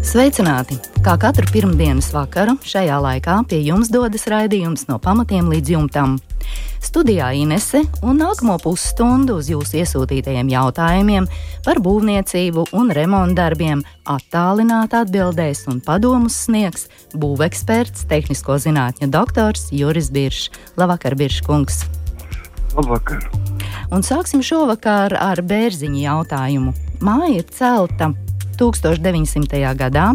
Sveicināti! Kā katru pirmdienas vakaru šajā laikā pie jums dodas raidījums no pamatiem līdz jumtam. Studijā Inese un nākamo pusstundu uz jūsu iesūtītajiem jautājumiem par būvniecību un remontdarbiem attālināti atbildēs un padomus sniegs būveksperts, tehnisko zinātņu doktors Juris Biršs. Labvakar, Biršs kungs! Labvakar! Un sāksim šovakar ar bērziņu jautājumu. Māja ir celta 1900. gadā.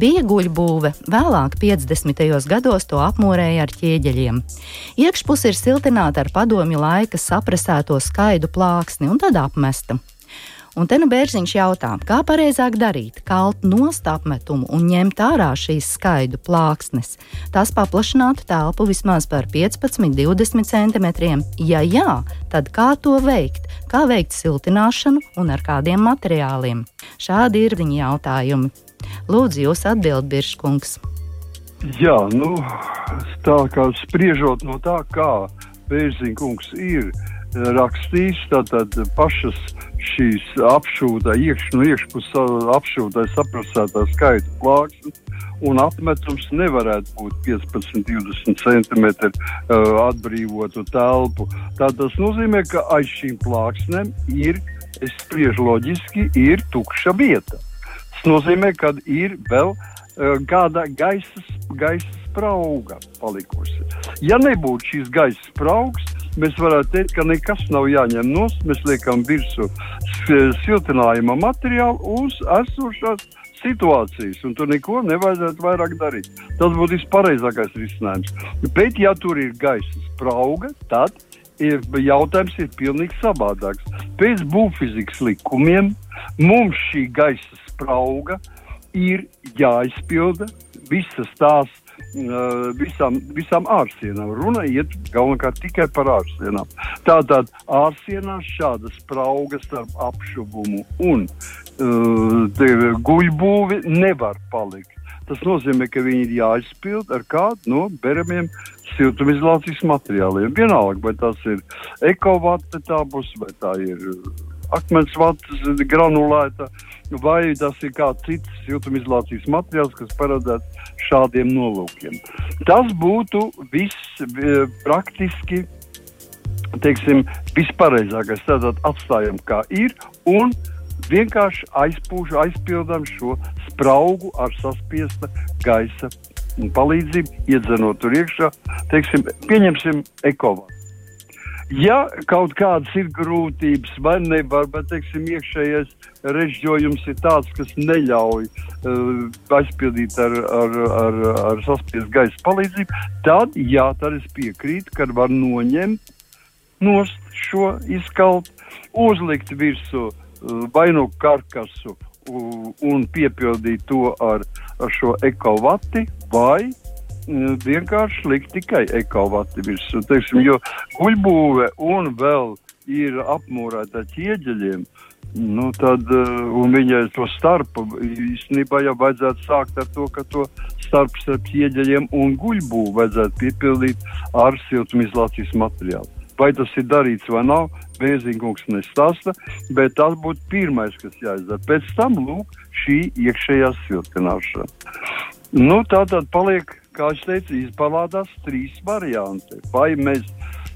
Bija guļbūve, vēlāk 50. gados to apmūrēja ar ķieģeļiem. Iekšpuse ir siltināta ar padomju laika saprasēto skaidu plāksni un tad apmesta. Un te nu bērziņš jautā, kā pareizāk darīt, kalt nost apmetumu un ņemt ārā šīs skaidu plāksnes. Tas paplašinātu telpu vismaz par 15, 20 cm. Ja jā, tad kā to veikt? Kā veikt siltināšanu un ar kādiem materiāliem? Šādi ir viņa jautājumi. Lūdzu, jūs atbildat, Biržkungs. Jā, nu, tā kā spriežot no tā, kā Bērziņkungs ir rakstījis, tātad pašas šīs apšūta, iekš, no iekšpuses apšūta saprasētā skaita plāksne un apmetums nevarētu būt 15, 20 cm uh, atbrīvotu telpu. Tā tas nozīmē, ka aiz šīm plāksnēm ir, es spriežu loģiski, ir tukša vieta. Tas nozīmē, ka ir vēl uh, kāda gaisa, gaisa sprauga palikusi. Ja nebūtu šīs gaisa spraugas, mēs varētu teikt, ka nekas nav jāņem nost. Mēs liekam virsū siltinājuma materiālu uz esošās situācijas, un tur neko nevajadzētu vairāk darīt. Tas būtu vispareizākais risinājums. Bet, ja tur ir gaisa sprauga, tad ir, jautājums ir pilnīgi savādāks. Pēc būvfizikas likumiem mums šī gaisa sprauga ir jāizpilda visas tās visām, visām ārsienām. Runa iet galvenokārt tikai par ārsienām. Tātad ārsienās šādas spraugas starp apšubumu un uh, guļbūvi nevar palikt. Tas nozīmē, ka viņi ir jāizpild ar kādu no beramiem siltumizolācijas materiāliem. Vienalga, vai tas ir ekovate, tā būs, vai tā ir akmens vatas granulēta, vai tas ir kāds cits siltumizolācijas materiāls, kas paredzēts šādiem nolūkiem. Tas būtu viss e, praktiski teiksim, vispareizākais. Tātad atstājam, kā ir, un vienkārši aizpūš, aizpildām šo spraugu ar saspiesta gaisa palīdzību, iedzenot tur iekšā, teiksim, pieņemsim ekovātu. Ja kaut kādas ir grūtības, vai nevar, bet teiksim, iekšējais režģojums ir tāds, kas neļauj uh, aizpildīt ar, ar, ar, ar saspiestu gaisa palīdzību, tad, jā, tad es piekrītu, ka var noņemt nost šo izkalt, uzlikt virsū uh, vai nu karkasu uh, un piepildīt to ar, ar šo ekovati vai vienkārši likt tikai ekovati virsū. Teiksim, jo guļbūve un vēl ir apmūrēta ķieģeļiem. Nu, tad, eh, un viņai to starpu īstenībā jau vajadzētu sākt ar to, ka to starp starp ķieģeļiem un guļbūvu vajadzētu piepildīt ar siltumizolācijas materiālu. Vai tas ir darīts vai nav, Bēziņkungs nestāsta, bet tas būtu pirmais, kas jāizdara. Pēc tam, lūk, šī iekšējā siltināšana. Nu, tā tad paliek kā es teicu, izpalādās trīs varianti. Vai mēs,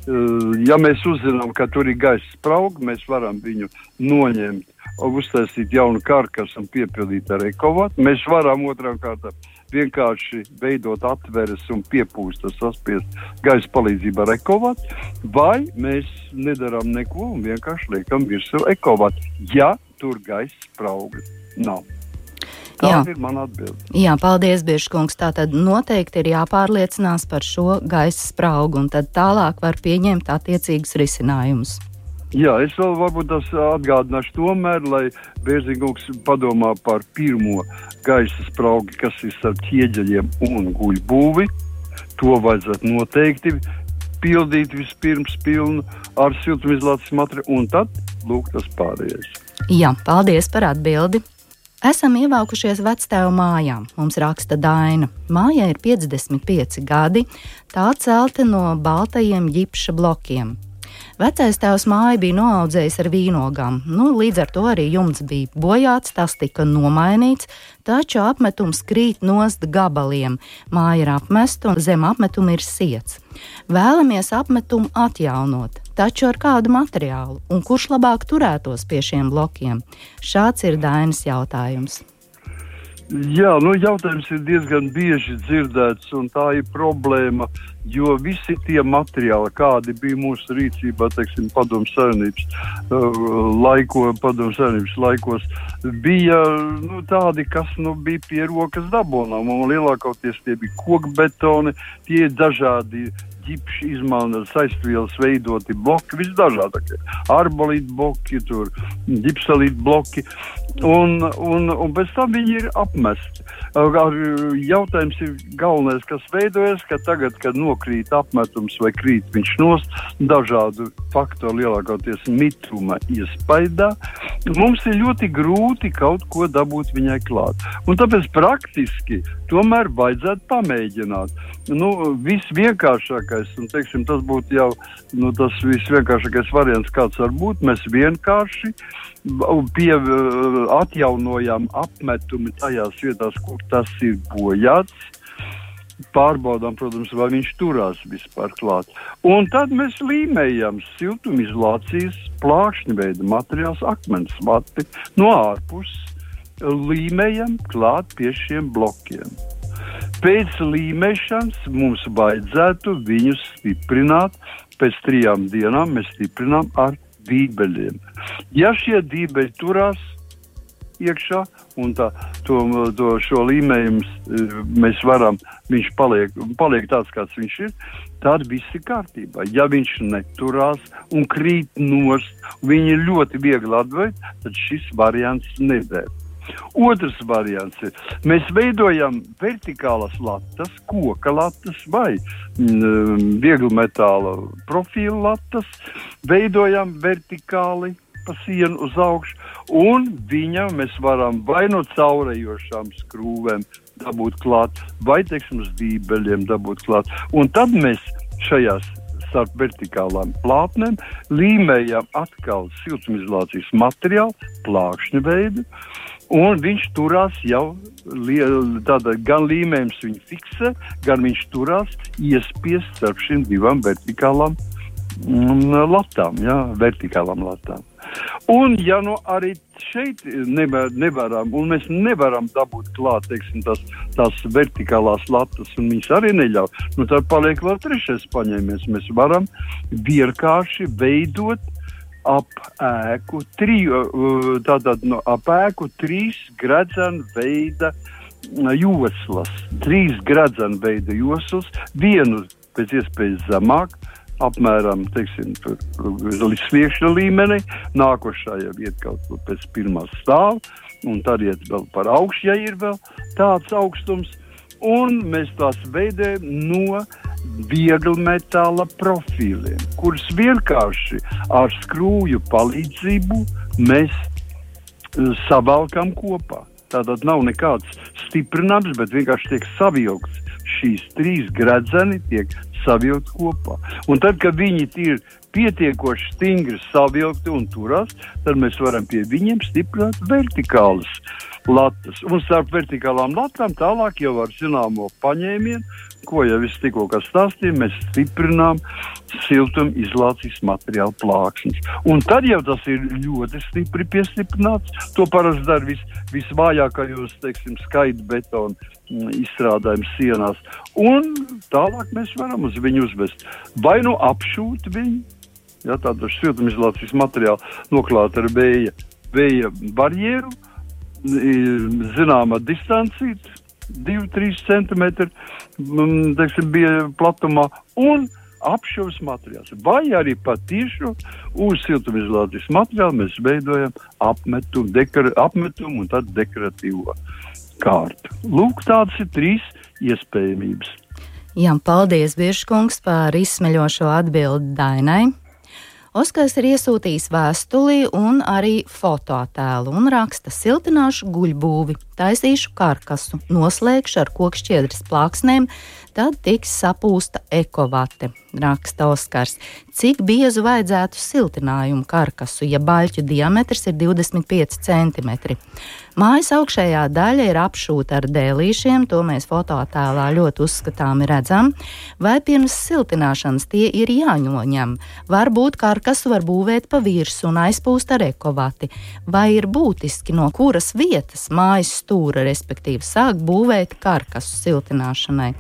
eh, ja mēs uzzinām, ka tur ir gaisa sprauga, mēs varam viņu noņemt, uztaisīt jaunu karkasu un piepildīt ar ekovatu. Mēs varam otrām kārtām vienkārši veidot atveres un piepūst tas saspiest gaisa palīdzību ar ekovatu, vai mēs nedarām neko un vienkārši liekam virsū ekovatu, ja tur gaisa spraugas nav. Tāda ir mana atbilde. Jā, paldies, Biržkungs. Tā tad noteikti ir jāpārliecinās par šo gaisa spraugu, un tad tālāk var pieņemt attiecīgus risinājumus. Jā, es vēl varbūt tas atgādināšu tomēr, lai Bērziņkungs padomā par pirmo gaisa spraugu, kas ir starp ķieģeļiem un guļbūvi. To vajadzētu noteikti pildīt vispirms pilnu ar siltumizolācijas materiālu, un tad lūk tas pārējais. Jā, paldies par atbildi. Esam ievākušies vectēvu mājā. Mums raksta Daina. Māja ir 55 gadi, tā celta no baltajiem ģipša blokiem. Vecais tēvs māju bija noaudzējis ar vīnogām, nu, līdz ar to arī jumts bija bojāts, tas tika nomainīts, taču apmetums krīt nost gabaliem. Māja ir apmesta un zem apmetuma ir siets. Vēlamies apmetumu atjaunot, taču ar kādu materiālu un kurš labāk turētos pie šiem blokiem? Šāds ir Dainas jautājums. Jā, nu, jautājums ir diezgan bieži dzirdēts, un tā ir problēma, jo visi tie materiāli, kādi bija mūsu rīcībā, teiksim, padomu savienības uh, laiko, padomu savienības laikos, bija nu, tādi, kas nu, bija pie rokas dabonām, un lielākoties tie bija kokbetoni, tie dažādi ģipši izmantot saistvielas veidoti bloki, visdažādākie. Arbolīti bloki, tur ģipsalīti bloki, un, un, un pēc tam viņi ir apmesti. Ar, jautājums ir galvenais, kas veidojas, ka tagad, kad nokrīt apmetums vai krīt viņš nost, dažādu faktoru lielākoties mituma iespaidā, mums ir ļoti grūti kaut ko dabūt viņai klāt. Un tāpēc praktiski tomēr vajadzētu pamēģināt. Nu, visvienkāršākais, un teiksim, tas būtu jau nu, tas visvienkāršākais variants, kāds var būt. Mēs vienkārši pie, atjaunojam apmetumu tajās vietās, kur tas ir bojāts. Pārbaudām, protams, vai viņš turās vispār klāt. Un tad mēs līmējam siltumizolācijas plākšņa veida materiāls, akmens mati no ārpuses, līmējam klāt pie šiem blokiem. Pēc līmešanas mums vajadzētu viņus stiprināt. Pēc trijām dienām mēs stiprinām ar dībeļiem. Ja šie dībeļi turās iekšā un tā, to, to šo līmējumu eh, mēs varam, viņš paliek, paliek tāds, kāds viņš ir, tad viss ir kārtībā. Ja viņš neturās un krīt nost, viņi ļoti viegli atvērt, tad šis variants neder. Otrs variants ir, mēs veidojam vertikālas latas, koka latas vai mm, viegli metāla profila latas, veidojam vertikāli pa sienu uz augšu, un viņam mēs varam vai no caurējošām skrūvēm dabūt klāt, vai, teiksim, uz dībeļiem dabūt klāt. Un tad mēs šajās starp vertikālām plātnēm līmējam atkal siltumizolācijas materiālu, plākšņu veidu, Un viņš turās jau tādā gan līmenis, viņa fiksē, gan viņš turās iespiest starp šīm divām vertikālām mm, latām, jā, vertikālām latām. Un, ja nu arī šeit nevar, nevaram, un mēs nevaram dabūt klāt, teiksim, tās, tās vertikālās latas, un viņas arī neļauj, nu tad paliek vēl trešais paņēmies. Mēs varam vienkārši veidot ap ēku, triju, tātad no ap ēku trīs gredzena veida joslas, trīs gredzena veida joslas, vienu pēc iespējas zemāk, apmēram teiksim, līdz sliekšņa līmenī, nākošā jau iet kaut kur pēc pirmā stāva, un tad iet vēl par augšu, ja ir vēl tāds augstums, un mēs tās veidojam no viegli metāla profiliem, kurus vienkārši ar skrūju palīdzību mēs uh, savalkam kopā. Tātad nav nekāds stiprinājums, bet vienkārši tiek savilkts. Šīs trīs gredzeni tiek savilkt kopā. Un tad, kad viņi ir pietiekoši stingri savilkti un turās, tad mēs varam pie viņiem stiprināt vertikālas latas. Un starp vertikālām latām tālāk jau ar zināmo paņēmienu ko jau es tikko stāstīju, mēs stiprinām siltumizolācijas materiālu plāksnes. Un tad jau tas ir ļoti stipri piestiprināts. To parasti dara vis, visvājākajos, teiksim, skaitu betonu mm, izstrādājumu sienās. Un tālāk mēs varam uz viņu uzvest vai nu apšūt viņu, ja tādu siltumizolācijas materiālu noklāt ar vēja, vēja barjeru, zināma distancīta 2-3 cm teiksim, bija platumā. Un apšuvis materiāls. Vai arī patiešām uz siltumizolācijas materiālu mēs veidojam apmetumu, dekora, apmetumu un tad dekoratīvo kārtu. Lūk, tādas ir trīs iespējamības. Jā, paldies, Biržkungs, par izsmeļošo atbildi Dainai. Oskars ir iesūtījis vēstuli un arī fotoattēlu un raksta: Siltināšu guļbūvi, taisīšu karkasu, noslēgšu ar kokšķiedras plāksnēm, tad tiks sapūsta ekovate, raksta Oskars. Cik biezu vajadzētu siltinājumu karkasu, ja baļķu diametrs ir 25 cm? Mājas augšējā daļa ir apšūta ar dēlīšiem, to mēs fotoattēlā ļoti uzskatāmi redzam, vai pirms siltināšanas tie ir jāņoņem. Varbūt karkasu var būvēt pa virsmu un aizpūst ar ekovati, vai ir būtiski no kuras vietas mājas stūra, respektīvi sāk būvēt karkasu siltināšanai.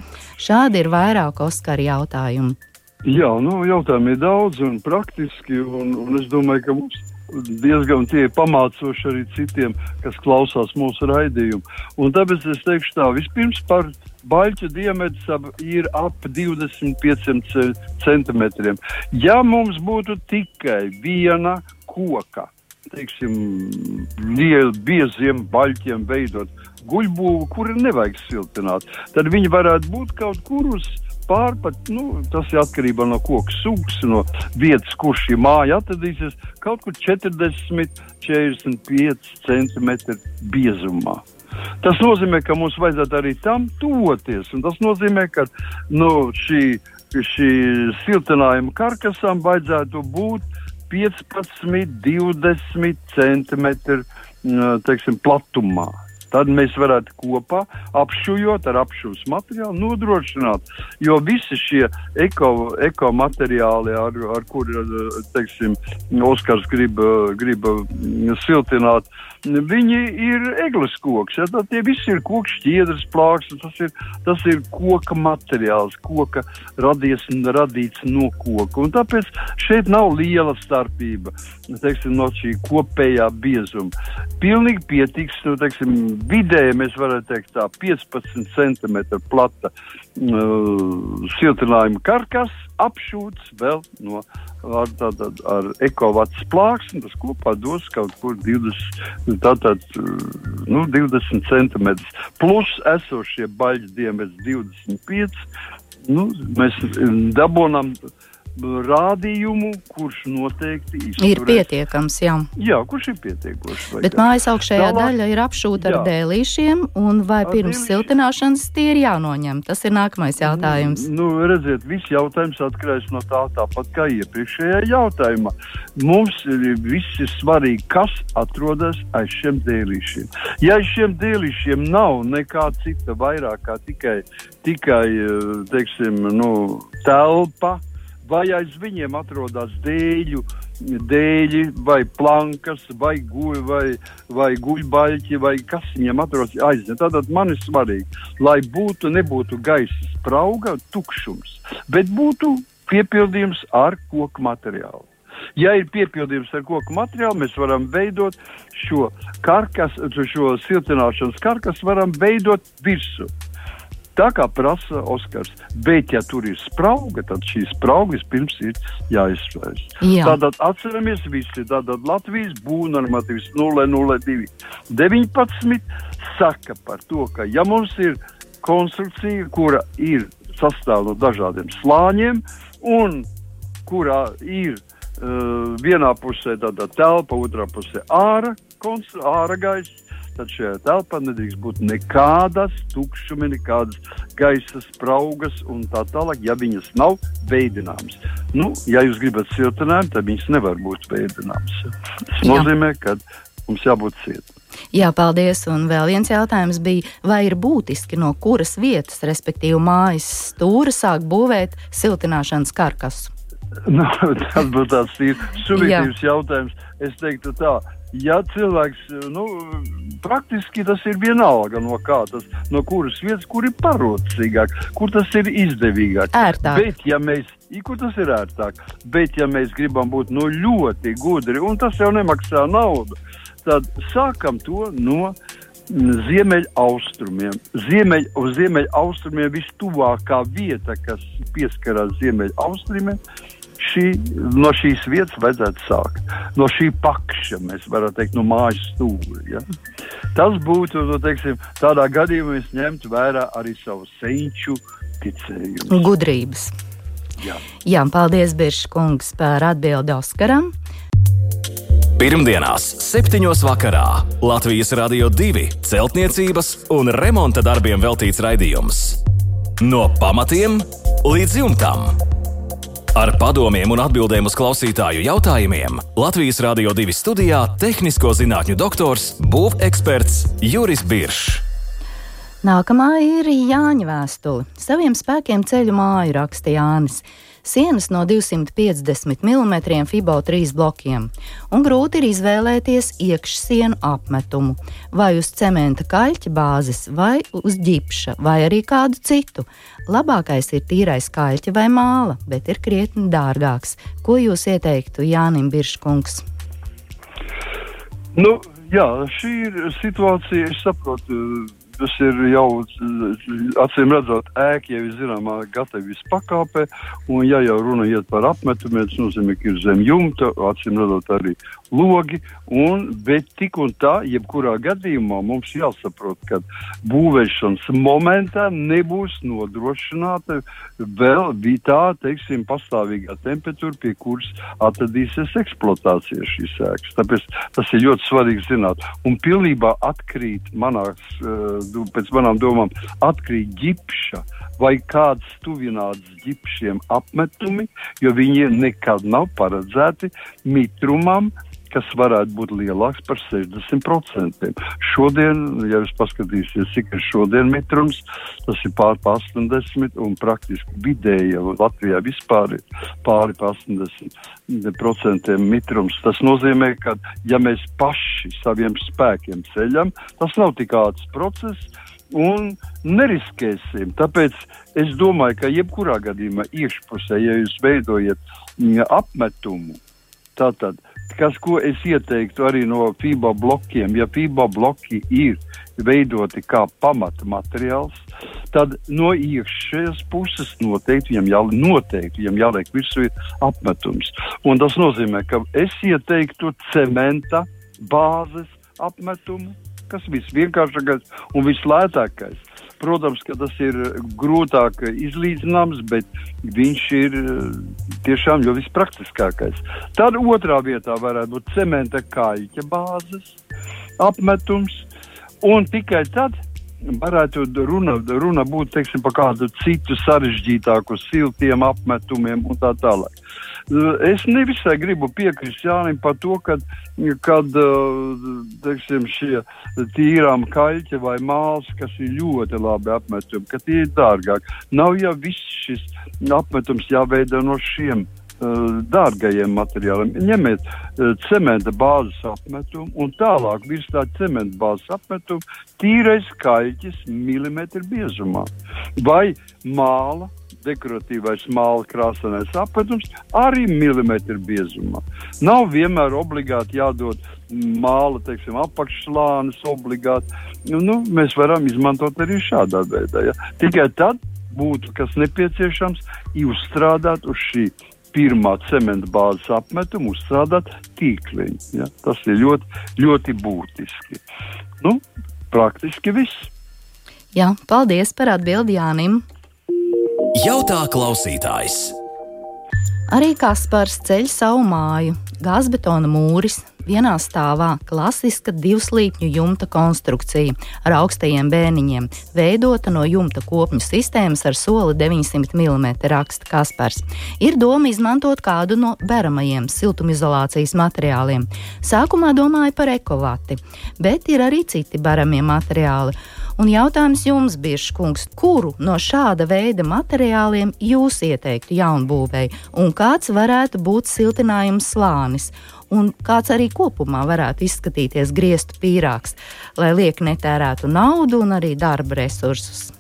Šādi ir vairāk Oskara jautājumu. Jā, nu, jautājumi ir daudz un praktiski, un, un es domāju, ka mums diezgan tie pamācoši arī citiem, kas klausās mūsu raidījumu. Un tāpēc es teikšu tā, vispirms par baļķu diametrs ir ap 25 centimetriem. Ja mums būtu tikai viena koka, teiksim, lielu bieziem baļķiem veidot guļbūvu, kuru nevajag siltināt, tad viņi varētu būt kaut kur uz pārpat, nu, tas ir atkarībā no koka sugas, no vietas, kur šī māja atradīsies, kaut kur 40, 45 cm biezumā. Tas nozīmē, ka mums vajadzētu arī tam tuvoties, un tas nozīmē, ka nu, šī, šī siltinājuma karkasam vajadzētu būt 15, 20 cm teiksim, platumā. Tad mēs varētu kopā apšujot ar apšūs materiālu nodrošināt, jo visi šie eko, eko materiāli, ar, ar kuriem, Oskars grib, grib siltināt, viņi ir eglis koks. Ja? Tad tie visi ir koks šķiedras plāksnes, tas ir, tas ir koka materiāls, koka radies un radīts no koka. Un tāpēc šeit nav liela starpība, teiksim, no šī kopējā biezuma. Pilnīgi pietiks, nu, teiksim, vidēji mēs varētu teikt tā 15 cm plata uh, siltinājuma karkas apšūts vēl no ar, tātad, ar ekovats plāksni, tas kopā dos kaut kur 20, tātad, nu, 20 cm. Plus esošie baļķi diametrs 25. Nu, mēs dabonam rādījumu, kurš noteikti izturēs. ir pietiekams. Jā, jā kurš ir pietiekošs. Bet mājas augšējā Tālāk, daļa ir apšūta ar dēlīšiem, un vai ar pirms dēlīšiem? siltināšanas tie ir jānoņem? Tas ir nākamais jautājums. Nu, redziet, viss jautājums atkarīgs no tā, tāpat kā iepriekšējā jautājumā. Mums viss ir svarīgi, kas atrodas aiz šiem dēlīšiem. Ja aiz šiem dēlīšiem nav nekā cita vairāk kā tikai, tikai teiksim, nu, telpa, vai aiz viņiem atrodas dēļu, dēļi, vai plankas, vai, guļ, vai, vai guļbaļķi, vai kas viņiem atrodas aizņem. Tātad man ir svarīgi, lai būtu, nebūtu gaisa sprauga, tukšums, bet būtu piepildījums ar koku materiālu. Ja ir piepildījums ar koku materiālu, mēs varam veidot šo karkasu, šo siltināšanas karkasu, varam veidot virsmu. Tā kā prasa Oskars. Bet, ja tur ir sprauga, tad šīs spraugas pirms ir jāizslēdz. Jā. Tātad atceramies visi, tātad Latvijas būvnormatīvs 002 19 saka par to, ka ja mums ir konstrukcija, kura ir sastāv no dažādiem slāņiem un kurā ir uh, vienā pusē tāda telpa, otrā pusē āra, āra gaisa, tad šajā telpā nedrīkst būt nekādas tukšumi, nekādas gaisa spraugas un tā tālāk, ja viņas nav veidināmas. Nu, ja jūs gribat siltinājumu, tad viņas nevar būt veidināmas. Tas nozīmē, ka mums jābūt cietam. Jā, paldies. Un vēl viens jautājums bija, vai ir būtiski no kuras vietas, respektīvi mājas stūra, sāk būvēt siltināšanas karkasu? Nu, tas būtu tāds subjektīvs jautājums. Es teiktu tā, ja cilvēks, nu, praktiski tas ir vienalga no kā tas, no kuras vietas, kur ir parocīgāk, kur tas ir izdevīgāk. Ērtāk. Bet, ja mēs, kur tas ir ērtāk, bet, ja mēs gribam būt nu, ļoti gudri, un tas jau nemaksā naudu, tad sākam to no ziemeļaustrumiem. Ziemeļ, uz ziemeļaustrumiem vistuvākā vieta, kas pieskarās ziemeļaustrumiem, šī, no šīs vietas vajadzētu sākt. No šī pakša, mēs varam teikt, no mājas stūra. Ja? Tas būtu, nu, teiksim, tādā gadījumā mēs ņemtu vērā arī savu senču ticējums. Gudrības. Jā, Jā paldies, Biržs kungs, par atbildi Oskaram. Pirmdienās, 7. vakarā Latvijas Rādio 2 celtniecības un remonta darbiem veltīts raidījums. No pamatiem līdz jumtam. Ar padomiem un atbildēm uz klausītāju jautājumiem Latvijas Rādio 2 studijā - tehnisko zinātņu doktors, būveksperts Juris Biršs. Nākamā ir Jāņa vēstule. Saviem spēkiem ceļu māju raksta Jānis. Sienas no 250 mm FIBO 3 blokiem, un grūti ir izvēlēties iekšsienu apmetumu, vai uz cementa kaļķa bāzes, vai uz ģipša, vai arī kādu citu. Labākais ir tīrais kaļķa vai māla, bet ir krietni dārgāks. Ko jūs ieteiktu Jānim Birškungs? Nu, jā, šī ir situācija, es saprotu Tas ir jau acīm redzot, ēka jau ir zināmā gatavības pakāpē, un ja jau runa iet par apmetumiem, tas nozīmē, ka ir zem jumta, acīm redzot arī logi, un, bet tik un tā, jebkurā gadījumā mums jāsaprot, ka būvēšanas momentā nebūs nodrošināta vēl tā, teiksim, pastāvīgā temperatūra, pie kuras atradīsies eksploatācija šīs ēkas. Tāpēc tas ir ļoti svarīgi zināt. Un pilnībā atkrīt manās uh, pēc manām domām, atkrīt ģipša vai kāds tuvināts ģipšiem apmetumi, jo viņi nekad nav paredzēti mitrumam, kas varētu būt lielāks par 60%. Šodien, ja jūs paskatīsieties, cik ir šodien mitrums, tas ir pār 80 un praktiski vidēji Latvijā vispār ir pāri 80% mitrums. Tas nozīmē, ka ja mēs paši saviem spēkiem ceļam, tas nav tik ātrs process. Un neriskēsim. Tāpēc es domāju, ka jebkurā gadījumā iekšpusē, ja jūs veidojat mm, apmetumu, tātad kas, ko es ieteiktu arī no FIBA blokiem, ja FIBA bloki ir veidoti kā pamata materiāls, tad no iekšējās puses noteikti viņam, jā, noteikti viņam jāliek virsū apmetums. Un tas nozīmē, ka es ieteiktu cementa bāzes apmetumu, kas visvienkāršākais un vislētākais. Protams, ka tas ir grūtāk izlīdzināms, bet viņš ir eh, tiešām ļoti vispraktiskākais. Tad otrā vietā varētu būt cementa kaļķa bāzes apmetums, un tikai tad varētu runa, runa būt teiksim, par kādu citu sarežģītāku siltiem apmetumiem un tā tālāk. Es nevisai gribu piekrist Jānim par to, ka, kad teiksim, šie tīrām kaļķi vai māls, kas ir ļoti labi apmetumi, ka tie ir dārgāk. Nav jau viss šis apmetums jāveido no šiem dārgajiem materiāliem. Ņemiet cementa bāzes apmetumu un tālāk virs tā cementa bāzes apmetumu tīrais kaļķis milimetru biezumā vai māla dekoratīvais māla krāsainais apmetums arī milimetru biezumā. Nav vienmēr obligāti jādod māla, teiksim, apakšslānis obligāti. Nu, nu, mēs varam izmantot arī šādā veidā. Ja? Tikai tad būtu kas nepieciešams uzstrādāt uz šī pirmā cementa bāzes apmetuma, uzstrādāt tīkliņu. Ja? Tas ir ļoti, ļoti būtiski. Nu, praktiski viss. Jā, paldies par atbildi Jānim. Jautā klausītājs. Arī Kaspars ceļ savu māju, gāzbetona mūris, vienā stāvā klasiska divslīpņu jumta konstrukcija ar augstajiem bēniņiem, veidota no jumta kopņu sistēmas ar soli 900 mm, raksta Kaspars. Ir doma izmantot kādu no beramajiem siltumizolācijas materiāliem. Sākumā domāju par ekovati, bet ir arī citi beramie materiāli. Un jautājums jums, Biržkungs, kuru no šāda veida materiāliem jūs ieteiktu jaunbūvēi un kāds varētu būt siltinājums slānis? Un kāds arī kopumā varētu izskatīties griestu pīrāgs, lai liek netērētu naudu un arī darba resursus.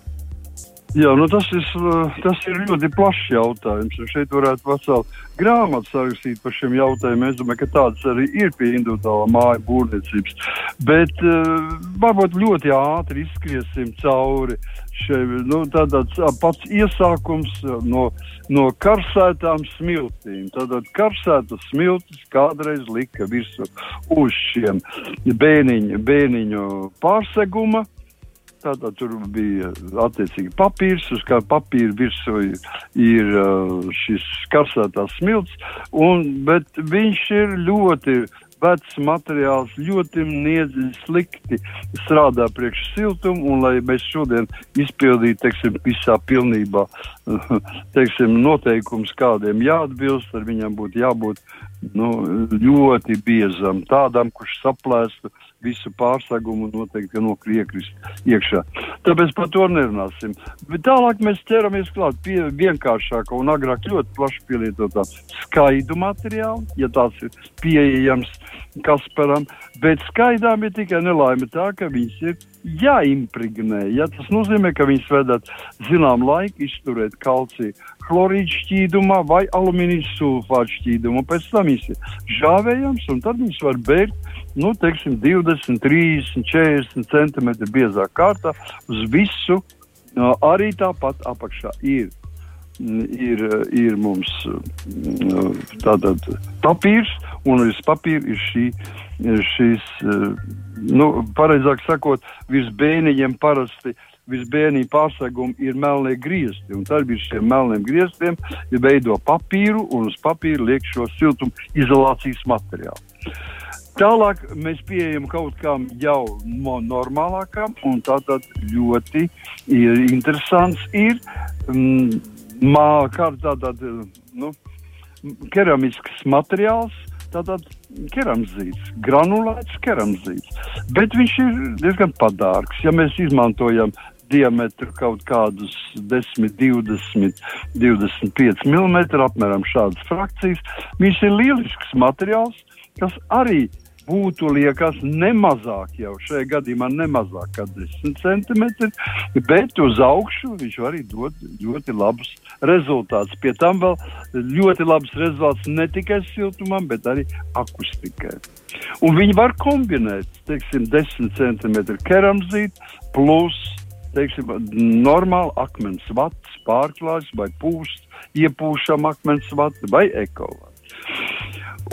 Jā, nu tas, ir, tas ir ļoti plašs jautājums. Šeit varētu veselu grāmatu sarakstīt par šiem jautājumiem. Es domāju, ka tāds arī ir pie individuālā māju būvniecības. Bet uh, varbūt ļoti ātri izskriesim cauri šeit. Nu, tāds pats iesākums no, no karsētām smiltīm. Tātad karsētas smiltis kādreiz lika virsū uz šiem bēniņu, bēniņu pārseguma tātad tur bija attiecīgi papīrs, uz kā papīra virsū ir, ir šis karsētās smilts, un, bet viņš ir ļoti vecs materiāls, ļoti niedzi, slikti strādā priekš siltumu, un lai mēs šodien izpildītu, teiksim, visā pilnībā, teiksim, noteikums, kādiem jāatbilst, tad viņam būtu jābūt nu, ļoti biezam, tādam, kurš saplēstu visu pārsegumu noteikti nokriekrist iekšā. Tāpēc par to nerunāsim. Bet tālāk mēs ķeramies klāt pie vienkāršāka un agrāk ļoti plaši pielietotā skaidu materiālu, ja tās ir pieejams Kasparam, bet skaidām ir tikai nelaime tā, ka viņas ir jāimpregnē. Ja? Tas nozīmē, ka viņas vedat zinām laiku izturēt kalciju chlorīdu šķīdumā vai alumīnijas sulfātu šķīdumā. Pēc tam viņas ir žāvējams un tad viņas var bērt nu, teiksim, 20, 30, 40 centimetru biezā kārtā uz visu. Arī tāpat apakšā ir, ir, ir mums tātad papīrs, un uz papīra ir šī, šīs, nu, pareizāk sakot, virs bēniņiem parasti visbēnī pārsegumi ir melnie griezti, tad virs šiem melniem grieztiem ir veido papīru, un uz papīra liek šo siltumu izolācijas materiālu. Tālāk mēs pieejam kaut kam jau normālākam, un tātad ļoti ir interesants ir mm, mā, tātad, nu, keramisks materiāls, tātad keramzīts, granulēts keramzīts, bet viņš ir diezgan padārgs. Ja mēs izmantojam diametru kaut kādus 10, 20, 25 mm, apmēram šādas frakcijas, viņš ir lielisks materiāls, kas arī būtu liekas nemazāk, jau šajā gadījumā nemazāk kā 10 centimetri, bet uz augšu viņš arī dod ļoti labus rezultātus. Pie tam vēl ļoti labs rezultāts ne tikai siltumam, bet arī akustikai. Un viņi var kombinēt, teiksim, 10 centimetru keramzītu plus teiksim, normāli akmens vats, pārklājs vai pūsts, iepūšam akmens vats vai ekovats.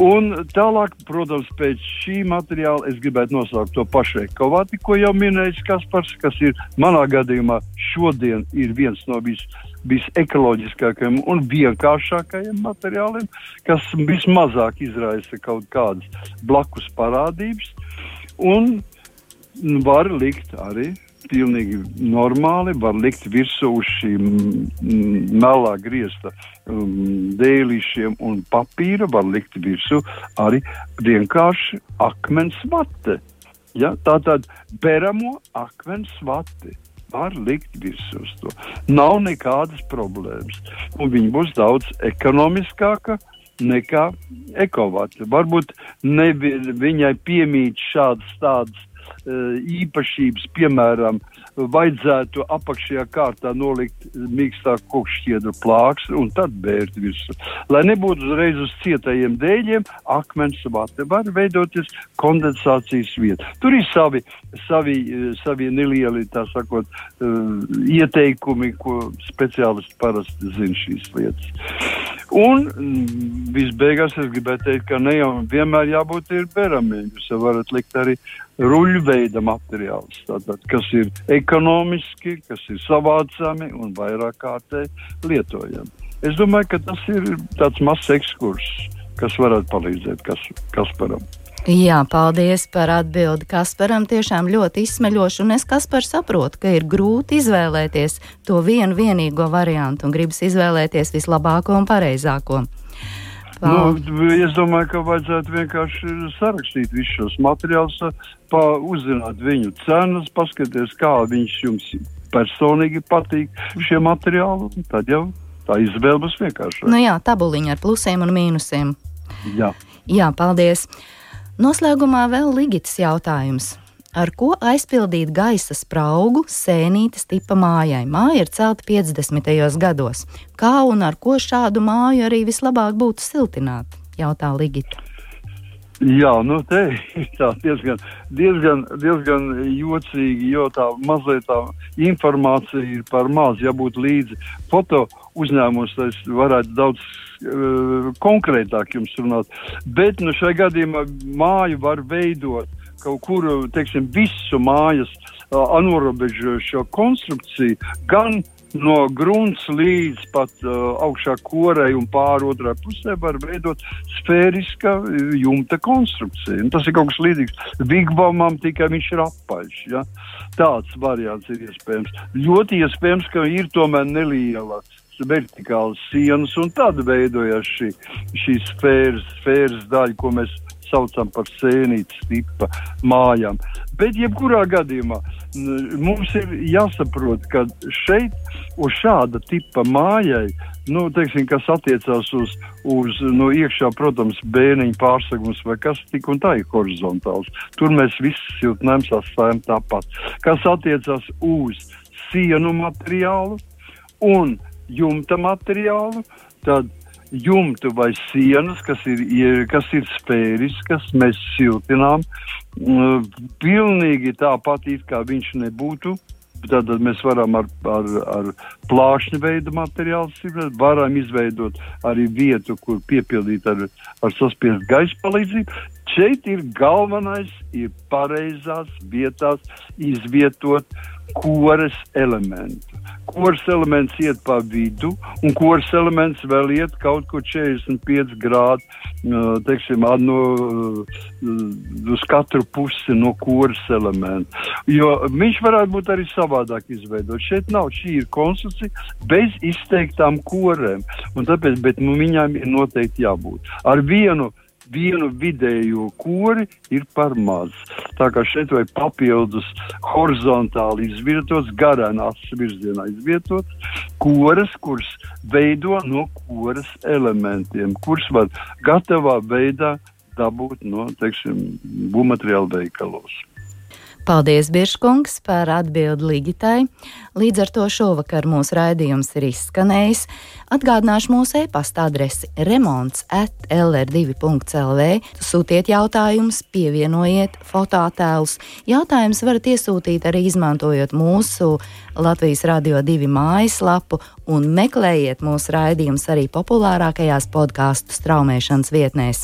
Un tālāk, protams, pēc šī materiāla es gribētu nosaukt to pašu ekovāti, ko jau minējis Kaspars, kas ir manā gadījumā šodien ir viens no vis, visekoloģiskākajiem un vienkāršākajiem materiāliem, kas vismazāk izraisa kaut kādas blakus parādības. Un var likt arī pilnīgi normāli var likt virsū uz šīm melā griezta um, dēlīšiem un papīra, var likt virsū arī vienkārši akmens vate. Ja? Tā tad beramo akmens vati var likt virsū uz to. Nav nekādas problēmas. Un viņi būs daudz ekonomiskāka nekā ekovāta. Varbūt ne, viņai piemīt šādas tādas īpašības, piemēram, vajadzētu apakšējā kārtā nolikt mīkstā kokšķiedru plāks un tad bērt virsū. Lai nebūtu uzreiz uz cietajiem dēļiem, akmens vate var veidoties kondensācijas vieta. Tur ir savi, savi, eh, savi nelieli, tā sakot, uh, ieteikumi, ko speciālisti parasti zina šīs lietas. Un mm, visbeigās es gribētu teikt, ka ne jau vienmēr jābūt ir beramiem. Jūs varat likt arī ruļveida materiāls, tātad, kas ir ekonomiski, kas ir savācami un vairāk kārtē lietojami. Es domāju, ka tas ir tāds mazs ekskurss, kas varētu palīdzēt kas, Kasparam. Jā, paldies par atbildi Kasparam. Tiešām ļoti izsmeļoši, un es Kaspar saprotu, ka ir grūti izvēlēties to vienu vienīgo variantu un gribas izvēlēties vislabāko un pareizāko. Nu, es domāju, ka vajadzētu vienkārši sarakstīt visus šos materiālus, uzzināt viņu cenas, paskatīties, kā viņš jums personīgi patīk šie materiāli. Tad jau tā izvēle būs vienkāršāka. Nu jā, tabuliņa ar plusiem un mīnusiem. Jā. jā, paldies. Noslēgumā vēl Ligits jautājums ar ko aizpildīt gaisa spraugu sēnītes tipa mājai. Māja ir celta 50. gados. Kā un ar ko šādu māju arī vislabāk būtu siltināt? Jautā Ligita. Jā, nu te ir diezgan, diezgan, diezgan jocīgi, jo tā mazliet tā informācija ir par maz. Ja būtu līdzi foto uzņēmums, tad varētu daudz konkrētāk jums runāt. Bet nu, šajā gadījumā māju var veidot kaut kur, teiksim, visu mājas anorobežošo konstrukciju, gan no grunts līdz pat uh, augšā korei un pāri otrā pusē var veidot sfēriska jumta konstrukcija. Un tas ir kaut kas līdzīgs Vigbamam, tikai viņš ir apaļš. Ja? Tāds variants ir iespējams. Ļoti iespējams, ka ir tomēr neliela vertikālas sienas, un tad veidojas šī, šī sfēras, sfēras daļa, ko mēs saucam par sēnītes tipa mājām. Bet, jebkurā gadījumā, mums ir jāsaprot, ka šeit, uz šāda tipa mājai, nu, teiksim, kas attiecās uz, uz no iekšā, protams, bēniņu pārsegums vai kas tik un tā ir horizontāls. Tur mēs visi siltnēm sastājam tāpat. Kas attiecās uz sienu materiālu un jumta materiālu, tad jumtu vai sienas, kas ir, kas ir sfēriskas, mēs siltinām. Mm, pilnīgi tāpat, it kā viņš nebūtu. Tad mēs varam ar, ar, ar plāšņa veidu materiālu simulēt, varam izveidot arī vietu, kur piepildīt ar, ar saspiestu gaisa palīdzību. Šeit ir galvenais, ir pareizās vietās izvietot kores elementu. Kors elements iet pa vidu, un kors elements vēl iet kaut kur 45 grādu, teiksim, no, uz katru pusi no kors elementa. Jo viņš varētu būt arī savādāk izveidot. Šeit nav, šī ir konstrukcija bez izteiktām korēm, un tāpēc, bet nu, viņām ir noteikti jābūt. Ar vienu vienu vidējo kori ir par maz. Tā kā šeit vajag papildus horizontāli izvietots, garānās virzienā izvietots koras, kuras veido no koras elementiem, kurus var gatavā veidā dabūt no, teiksim, būvmateriālu veikalos. Paldies, Biržkungs, par atbildi Ligitai. Līdz ar to šovakar mūsu raidījums ir izskanējis. Atgādināšu mūsu e-pasta adresi remonds at lr2.lv. Sūtiet jautājumus, pievienojiet fototēlus. Jautājumus varat iesūtīt arī izmantojot mūsu Latvijas Radio 2 mājaslapu un meklējiet mūsu raidījumus arī populārākajās podkāstu straumēšanas vietnēs.